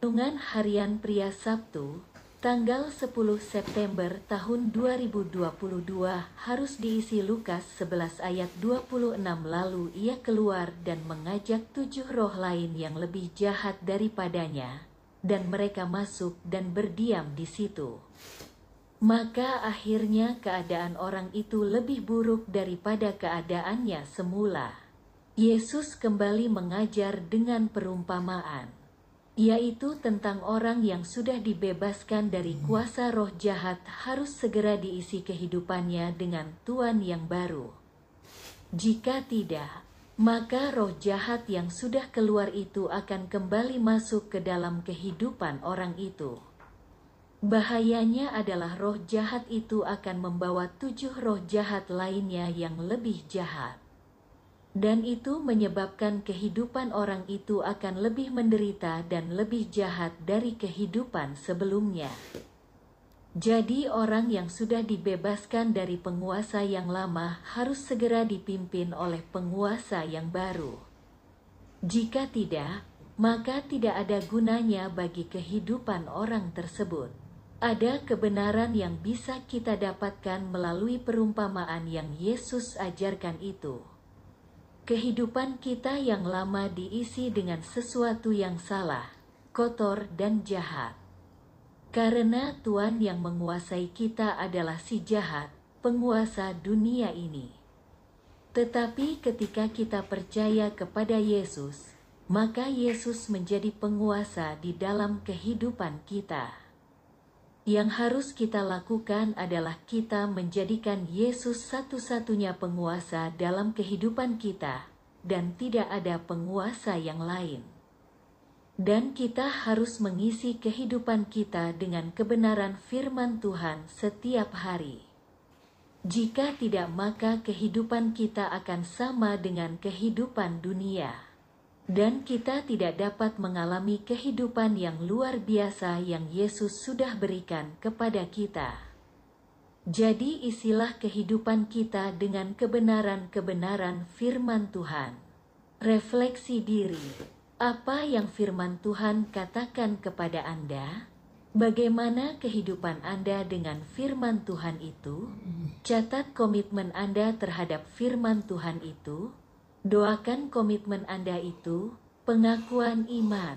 Renungan Harian Pria Sabtu, tanggal 10 September tahun 2022 harus diisi Lukas 11 ayat 26 lalu ia keluar dan mengajak tujuh roh lain yang lebih jahat daripadanya, dan mereka masuk dan berdiam di situ. Maka akhirnya keadaan orang itu lebih buruk daripada keadaannya semula. Yesus kembali mengajar dengan perumpamaan yaitu tentang orang yang sudah dibebaskan dari kuasa roh jahat harus segera diisi kehidupannya dengan Tuhan yang baru. Jika tidak, maka roh jahat yang sudah keluar itu akan kembali masuk ke dalam kehidupan orang itu. Bahayanya adalah roh jahat itu akan membawa tujuh roh jahat lainnya yang lebih jahat dan itu menyebabkan kehidupan orang itu akan lebih menderita dan lebih jahat dari kehidupan sebelumnya. Jadi, orang yang sudah dibebaskan dari penguasa yang lama harus segera dipimpin oleh penguasa yang baru. Jika tidak, maka tidak ada gunanya bagi kehidupan orang tersebut. Ada kebenaran yang bisa kita dapatkan melalui perumpamaan yang Yesus ajarkan itu. Kehidupan kita yang lama diisi dengan sesuatu yang salah, kotor, dan jahat. Karena Tuhan yang menguasai kita adalah si jahat, penguasa dunia ini. Tetapi ketika kita percaya kepada Yesus, maka Yesus menjadi penguasa di dalam kehidupan kita. Yang harus kita lakukan adalah kita menjadikan Yesus satu-satunya penguasa dalam kehidupan kita, dan tidak ada penguasa yang lain. Dan kita harus mengisi kehidupan kita dengan kebenaran firman Tuhan setiap hari. Jika tidak, maka kehidupan kita akan sama dengan kehidupan dunia dan kita tidak dapat mengalami kehidupan yang luar biasa yang Yesus sudah berikan kepada kita. Jadi, isilah kehidupan kita dengan kebenaran-kebenaran firman Tuhan. Refleksi diri: apa yang firman Tuhan katakan kepada Anda? Bagaimana kehidupan Anda dengan firman Tuhan itu? Catat komitmen Anda terhadap firman Tuhan itu Doakan komitmen Anda itu, pengakuan iman.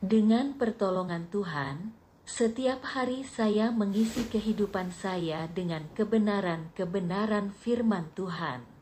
Dengan pertolongan Tuhan, setiap hari saya mengisi kehidupan saya dengan kebenaran-kebenaran firman Tuhan.